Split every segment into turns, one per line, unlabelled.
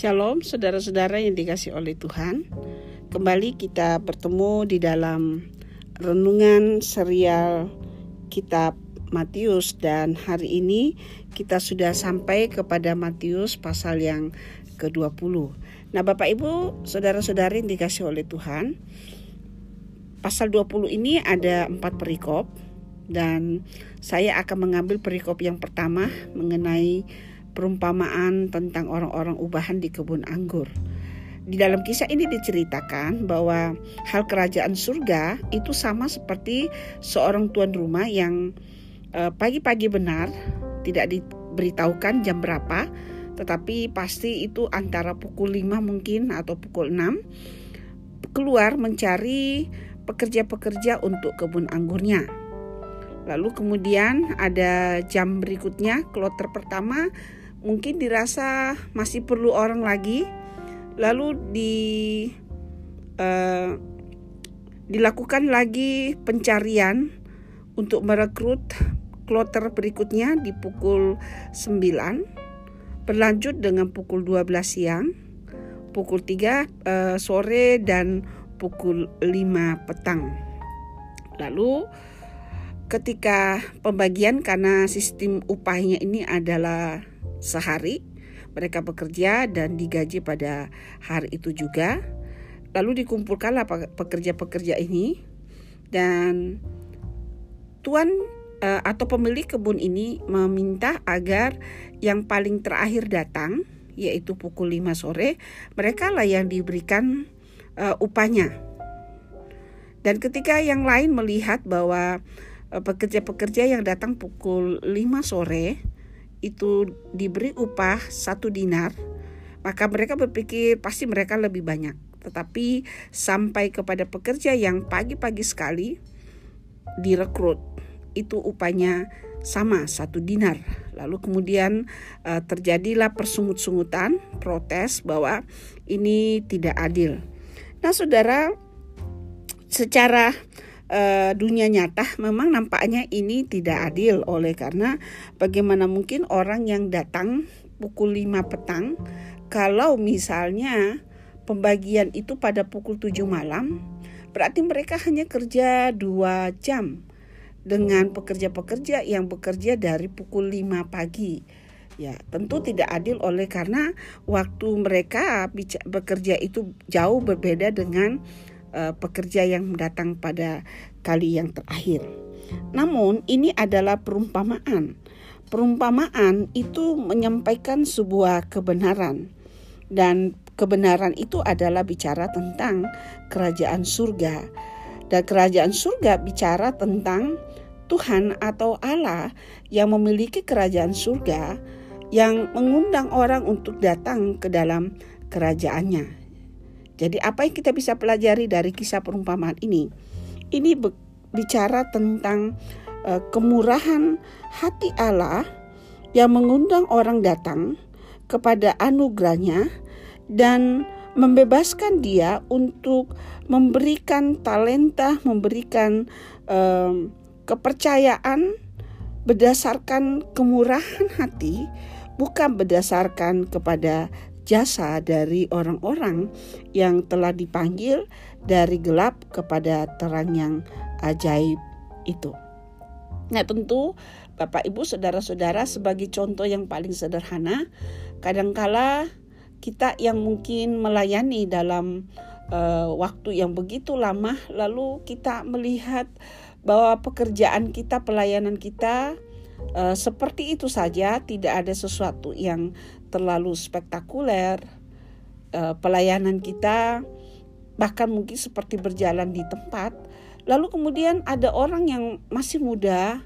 Shalom saudara-saudara yang dikasih oleh Tuhan. Kembali kita bertemu di dalam renungan serial kitab Matius dan hari ini kita sudah sampai kepada Matius pasal yang ke-20. Nah, Bapak Ibu, saudara-saudari yang dikasih oleh Tuhan, pasal 20 ini ada empat perikop dan saya akan mengambil perikop yang pertama mengenai perumpamaan tentang orang-orang ubahan di kebun anggur. Di dalam kisah ini diceritakan bahwa hal kerajaan surga itu sama seperti seorang tuan rumah yang eh, pagi-pagi benar tidak diberitahukan jam berapa, tetapi pasti itu antara pukul 5 mungkin atau pukul 6 keluar mencari pekerja-pekerja untuk kebun anggurnya. Lalu kemudian ada jam berikutnya, kloter pertama mungkin dirasa masih perlu orang lagi. Lalu di uh, dilakukan lagi pencarian untuk merekrut kloter berikutnya di pukul 9 berlanjut dengan pukul 12 siang pukul 3 uh, eh, sore dan pukul 5 petang. Lalu ketika pembagian karena sistem upahnya ini adalah sehari mereka bekerja dan digaji pada hari itu juga. Lalu dikumpulkanlah pekerja-pekerja ini dan tuan uh, atau pemilik kebun ini meminta agar yang paling terakhir datang yaitu pukul 5 sore mereka lah yang diberikan uh, upahnya. Dan ketika yang lain melihat bahwa eh, pekerja-pekerja yang datang pukul 5 sore itu diberi upah satu dinar, maka mereka berpikir pasti mereka lebih banyak. Tetapi sampai kepada pekerja yang pagi-pagi sekali direkrut, itu upahnya sama satu dinar. Lalu kemudian uh, terjadilah persungut-sungutan, protes bahwa ini tidak adil. Nah, saudara, secara uh, dunia nyata memang nampaknya ini tidak adil oleh karena bagaimana mungkin orang yang datang pukul 5 petang kalau misalnya pembagian itu pada pukul 7 malam berarti mereka hanya kerja 2 jam dengan pekerja-pekerja yang bekerja dari pukul 5 pagi. Ya, tentu tidak adil oleh karena waktu mereka bekerja itu jauh berbeda dengan uh, pekerja yang datang pada kali yang terakhir. Namun ini adalah perumpamaan. Perumpamaan itu menyampaikan sebuah kebenaran dan kebenaran itu adalah bicara tentang kerajaan surga. Dan kerajaan surga bicara tentang Tuhan atau Allah yang memiliki kerajaan surga yang mengundang orang untuk datang ke dalam kerajaannya. Jadi apa yang kita bisa pelajari dari kisah perumpamaan ini? Ini bicara tentang uh, kemurahan hati Allah yang mengundang orang datang kepada anugerahnya dan membebaskan dia untuk memberikan talenta, memberikan um, kepercayaan berdasarkan kemurahan hati, bukan berdasarkan kepada jasa dari orang-orang yang telah dipanggil dari gelap kepada terang yang ajaib itu. Nah, tentu Bapak Ibu saudara-saudara sebagai contoh yang paling sederhana, kadangkala kita yang mungkin melayani dalam uh, waktu yang begitu lama lalu kita melihat bahwa pekerjaan kita, pelayanan kita uh, seperti itu saja, tidak ada sesuatu yang terlalu spektakuler. Uh, pelayanan kita bahkan mungkin seperti berjalan di tempat. Lalu kemudian ada orang yang masih muda,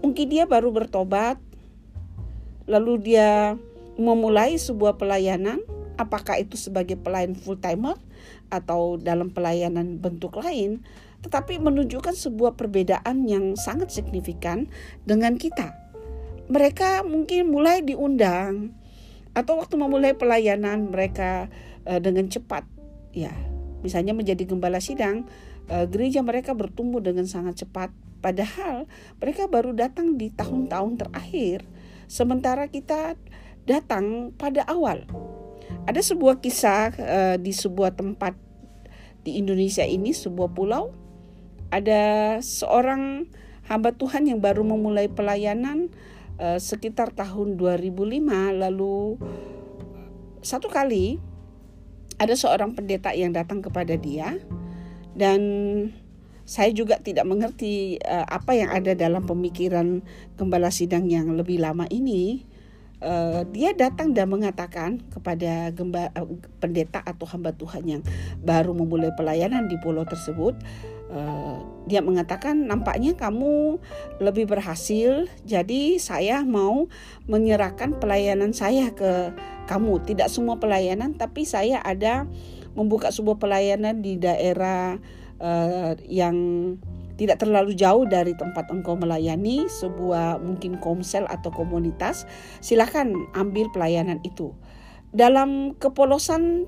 mungkin dia baru bertobat, lalu dia memulai sebuah pelayanan, apakah itu sebagai pelayan full timer atau dalam pelayanan bentuk lain, tetapi menunjukkan sebuah perbedaan yang sangat signifikan dengan kita. Mereka mungkin mulai diundang atau waktu memulai pelayanan mereka uh, dengan cepat. Ya misalnya menjadi gembala sidang uh, gereja mereka bertumbuh dengan sangat cepat. Padahal mereka baru datang di tahun-tahun terakhir sementara kita datang pada awal. Ada sebuah kisah uh, di sebuah tempat di Indonesia ini, sebuah pulau. Ada seorang hamba Tuhan yang baru memulai pelayanan uh, sekitar tahun 2005 lalu satu kali ada seorang pendeta yang datang kepada dia dan saya juga tidak mengerti uh, apa yang ada dalam pemikiran gembala sidang yang lebih lama ini. Uh, dia datang dan mengatakan kepada gemba, uh, pendeta atau hamba Tuhan yang baru memulai pelayanan di pulau tersebut, dia mengatakan nampaknya kamu lebih berhasil, jadi saya mau menyerahkan pelayanan saya ke kamu. Tidak semua pelayanan, tapi saya ada membuka sebuah pelayanan di daerah uh, yang tidak terlalu jauh dari tempat engkau melayani sebuah mungkin komsel atau komunitas, silakan ambil pelayanan itu. Dalam kepolosan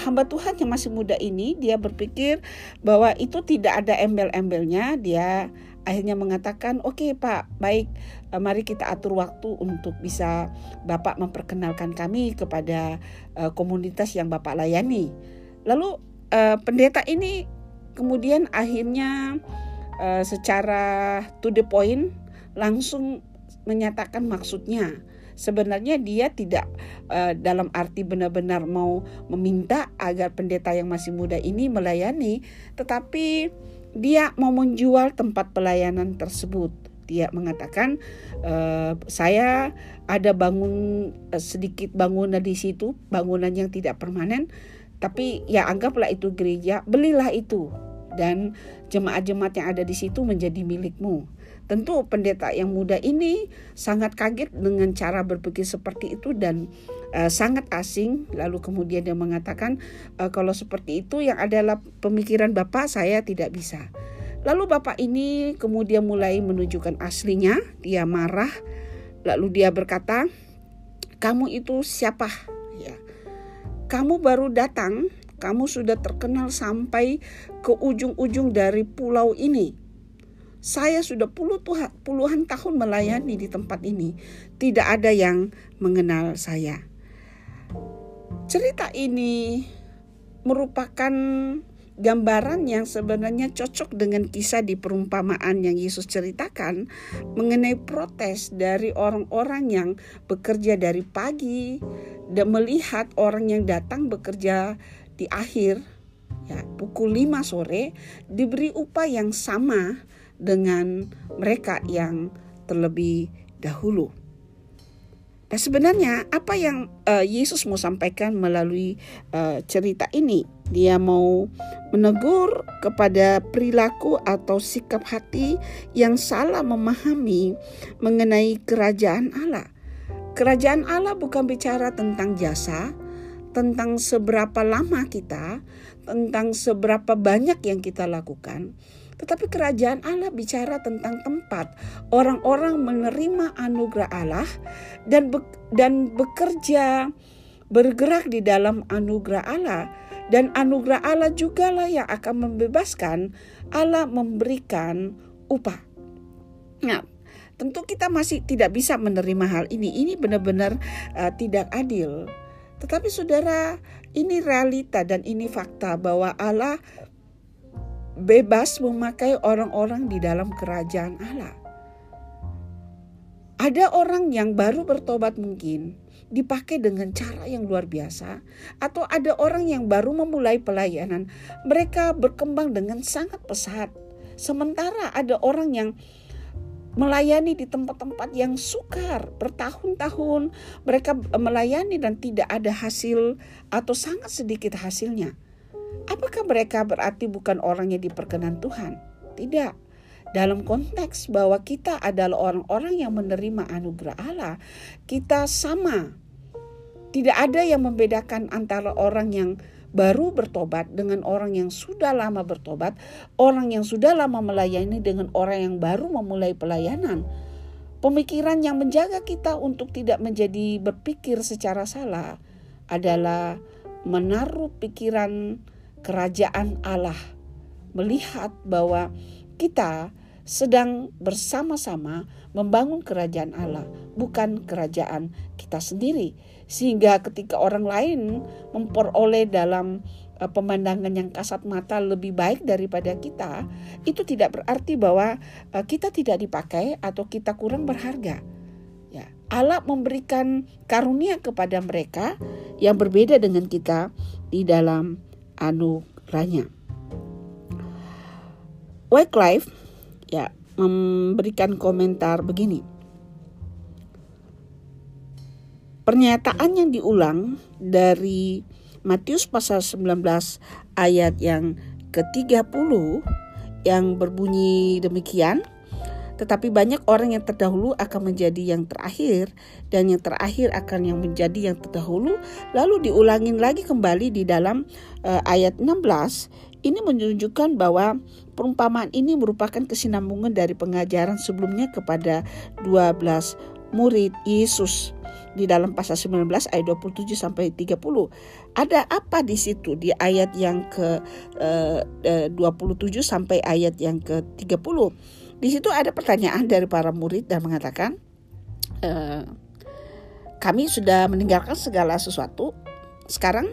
hamba Tuhan yang masih muda ini, dia berpikir bahwa itu tidak ada embel-embelnya, dia akhirnya mengatakan, "Oke, okay, Pak, baik, eh, mari kita atur waktu untuk bisa Bapak memperkenalkan kami kepada uh, komunitas yang Bapak layani." Lalu uh, pendeta ini kemudian akhirnya uh, secara to the point langsung menyatakan maksudnya sebenarnya dia tidak uh, dalam arti benar-benar mau meminta agar pendeta yang masih muda ini melayani tetapi dia mau menjual tempat pelayanan tersebut dia mengatakan uh, saya ada bangun uh, sedikit bangunan di situ bangunan yang tidak permanen tapi ya anggaplah itu gereja, belilah itu dan jemaat-jemaat yang ada di situ menjadi milikmu. Tentu pendeta yang muda ini sangat kaget dengan cara berpikir seperti itu dan uh, sangat asing. Lalu kemudian dia mengatakan uh, kalau seperti itu yang adalah pemikiran Bapak saya tidak bisa. Lalu Bapak ini kemudian mulai menunjukkan aslinya, dia marah. Lalu dia berkata, "Kamu itu siapa?" Ya kamu baru datang, kamu sudah terkenal sampai ke ujung-ujung dari pulau ini. Saya sudah puluhan tahun melayani di tempat ini. Tidak ada yang mengenal saya. Cerita ini merupakan gambaran yang sebenarnya cocok dengan kisah di perumpamaan yang Yesus ceritakan mengenai protes dari orang-orang yang bekerja dari pagi dan melihat orang yang datang bekerja di akhir ya pukul 5 sore diberi upah yang sama dengan mereka yang terlebih dahulu. Nah, sebenarnya apa yang uh, Yesus mau sampaikan melalui uh, cerita ini? Dia mau menegur kepada perilaku atau sikap hati yang salah memahami mengenai kerajaan Allah. Kerajaan Allah bukan bicara tentang jasa, tentang seberapa lama kita, tentang seberapa banyak yang kita lakukan, tetapi kerajaan Allah bicara tentang tempat orang-orang menerima anugerah Allah dan be dan bekerja bergerak di dalam anugerah Allah dan anugerah Allah jugalah yang akan membebaskan Allah memberikan upah. Nah, tentu kita masih tidak bisa menerima hal ini. Ini benar-benar uh, tidak adil. Tetapi saudara, ini realita dan ini fakta bahwa Allah bebas memakai orang-orang di dalam kerajaan Allah. Ada orang yang baru bertobat mungkin dipakai dengan cara yang luar biasa atau ada orang yang baru memulai pelayanan mereka berkembang dengan sangat pesat sementara ada orang yang melayani di tempat-tempat yang sukar bertahun-tahun mereka melayani dan tidak ada hasil atau sangat sedikit hasilnya Apakah mereka berarti bukan orang yang diperkenan Tuhan? Tidak. Dalam konteks bahwa kita adalah orang-orang yang menerima anugerah Allah, kita sama. Tidak ada yang membedakan antara orang yang baru bertobat dengan orang yang sudah lama bertobat, orang yang sudah lama melayani dengan orang yang baru memulai pelayanan. Pemikiran yang menjaga kita untuk tidak menjadi berpikir secara salah adalah menaruh pikiran kerajaan Allah, melihat bahwa kita sedang bersama-sama membangun kerajaan Allah, bukan kerajaan kita sendiri. sehingga ketika orang lain memperoleh dalam uh, pemandangan yang kasat mata lebih baik daripada kita, itu tidak berarti bahwa uh, kita tidak dipakai atau kita kurang berharga. Ya, Allah memberikan karunia kepada mereka yang berbeda dengan kita di dalam anugerahnya. Wycliffe ya memberikan komentar begini. Pernyataan yang diulang dari Matius pasal 19 ayat yang ke-30 yang berbunyi demikian, tetapi banyak orang yang terdahulu akan menjadi yang terakhir dan yang terakhir akan yang menjadi yang terdahulu lalu diulangin lagi kembali di dalam uh, ayat 16 ini menunjukkan bahwa perumpamaan ini merupakan kesinambungan dari pengajaran sebelumnya kepada 12 murid Yesus di dalam pasal 19 ayat 27 sampai 30. Ada apa di situ di ayat yang ke uh, uh, 27 sampai ayat yang ke 30? Di situ ada pertanyaan dari para murid dan mengatakan uh, kami sudah meninggalkan segala sesuatu. Sekarang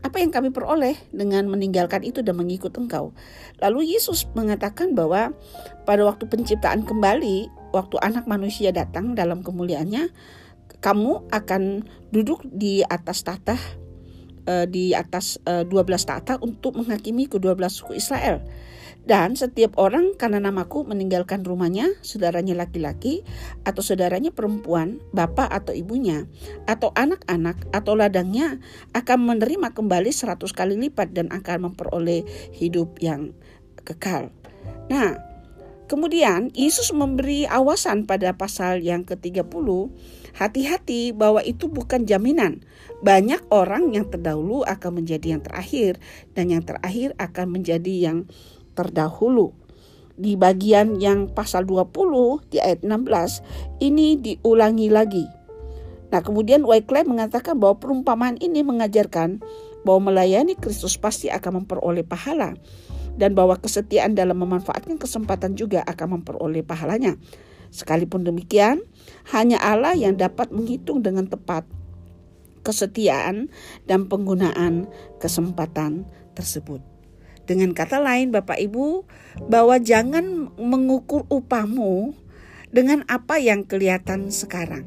apa yang kami peroleh dengan meninggalkan itu dan mengikut engkau. Lalu Yesus mengatakan bahwa pada waktu penciptaan kembali, waktu anak manusia datang dalam kemuliaannya, kamu akan duduk di atas tahta uh, di atas uh, eh, 12 tahta untuk menghakimi kedua belas suku Israel. Dan setiap orang karena namaku meninggalkan rumahnya, saudaranya laki-laki atau saudaranya perempuan, bapak atau ibunya, atau anak-anak atau ladangnya akan menerima kembali seratus kali lipat dan akan memperoleh hidup yang kekal. Nah, kemudian Yesus memberi awasan pada pasal yang ke-30 Hati-hati bahwa itu bukan jaminan. Banyak orang yang terdahulu akan menjadi yang terakhir dan yang terakhir akan menjadi yang terdahulu. Di bagian yang pasal 20 di ayat 16 ini diulangi lagi. Nah, kemudian Wycliffe mengatakan bahwa perumpamaan ini mengajarkan bahwa melayani Kristus pasti akan memperoleh pahala dan bahwa kesetiaan dalam memanfaatkan kesempatan juga akan memperoleh pahalanya. Sekalipun demikian, hanya Allah yang dapat menghitung dengan tepat kesetiaan dan penggunaan kesempatan tersebut. Dengan kata lain, Bapak Ibu, bahwa jangan mengukur upahmu dengan apa yang kelihatan sekarang.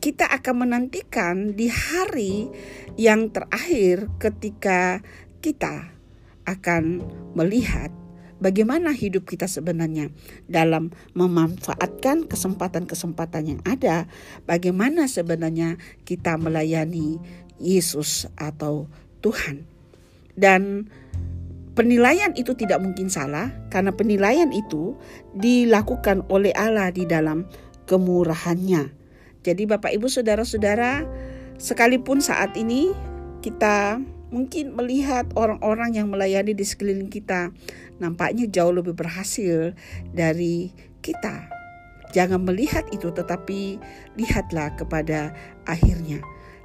Kita akan menantikan di hari yang terakhir ketika kita akan melihat bagaimana hidup kita sebenarnya dalam memanfaatkan kesempatan-kesempatan yang ada, bagaimana sebenarnya kita melayani Yesus atau Tuhan. Dan penilaian itu tidak mungkin salah karena penilaian itu dilakukan oleh Allah di dalam kemurahannya. Jadi Bapak Ibu Saudara-saudara, sekalipun saat ini kita mungkin melihat orang-orang yang melayani di sekeliling kita nampaknya jauh lebih berhasil dari kita. Jangan melihat itu, tetapi lihatlah kepada akhirnya.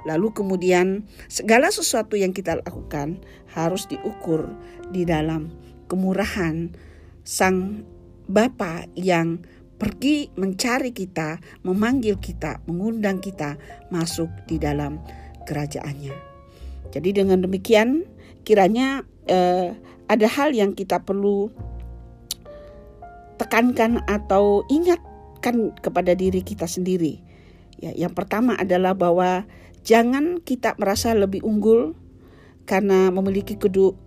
Lalu kemudian segala sesuatu yang kita lakukan harus diukur di dalam kemurahan Sang Bapa yang pergi mencari kita, memanggil kita, mengundang kita masuk di dalam kerajaannya. Jadi dengan demikian kiranya eh, ada hal yang kita perlu tekankan atau ingatkan kepada diri kita sendiri. Ya, yang pertama adalah bahwa jangan kita merasa lebih unggul karena memiliki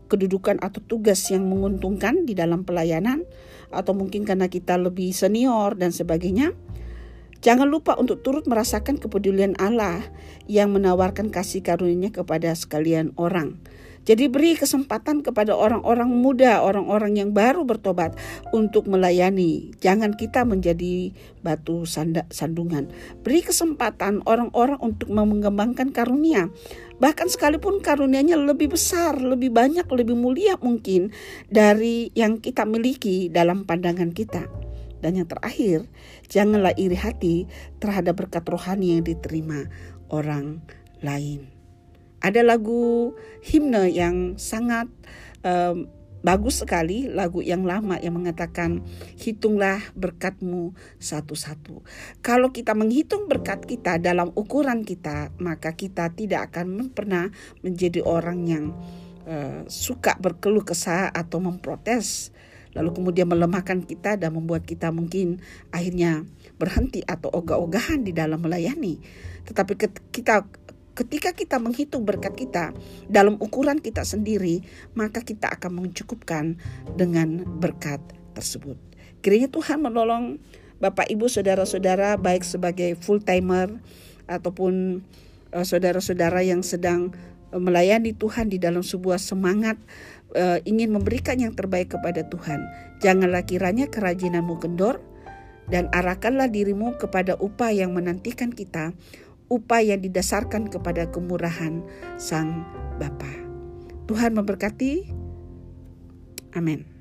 kedudukan atau tugas yang menguntungkan di dalam pelayanan atau mungkin karena kita lebih senior dan sebagainya. Jangan lupa untuk turut merasakan kepedulian Allah yang menawarkan kasih karunia kepada sekalian orang. Jadi beri kesempatan kepada orang-orang muda, orang-orang yang baru bertobat untuk melayani. Jangan kita menjadi batu sandungan. Beri kesempatan orang-orang untuk mengembangkan karunia. Bahkan sekalipun karunianya lebih besar, lebih banyak, lebih mulia mungkin dari yang kita miliki dalam pandangan kita. Dan yang terakhir, janganlah iri hati terhadap berkat rohani yang diterima orang lain. Ada lagu himne yang sangat um, bagus sekali lagu yang lama yang mengatakan hitunglah berkatmu satu-satu. Kalau kita menghitung berkat kita dalam ukuran kita, maka kita tidak akan pernah menjadi orang yang uh, suka berkeluh kesah atau memprotes lalu kemudian melemahkan kita dan membuat kita mungkin akhirnya berhenti atau ogah-ogahan di dalam melayani. Tetapi kita ketika kita menghitung berkat kita dalam ukuran kita sendiri, maka kita akan mencukupkan dengan berkat tersebut. Kiranya Tuhan menolong Bapak Ibu saudara-saudara baik sebagai full timer ataupun uh, saudara-saudara yang sedang uh, melayani Tuhan di dalam sebuah semangat uh, ingin memberikan yang terbaik kepada Tuhan. Janganlah kiranya kerajinanmu kendor dan arahkanlah dirimu kepada upah yang menantikan kita upah yang didasarkan kepada kemurahan Sang Bapa. Tuhan memberkati. Amin.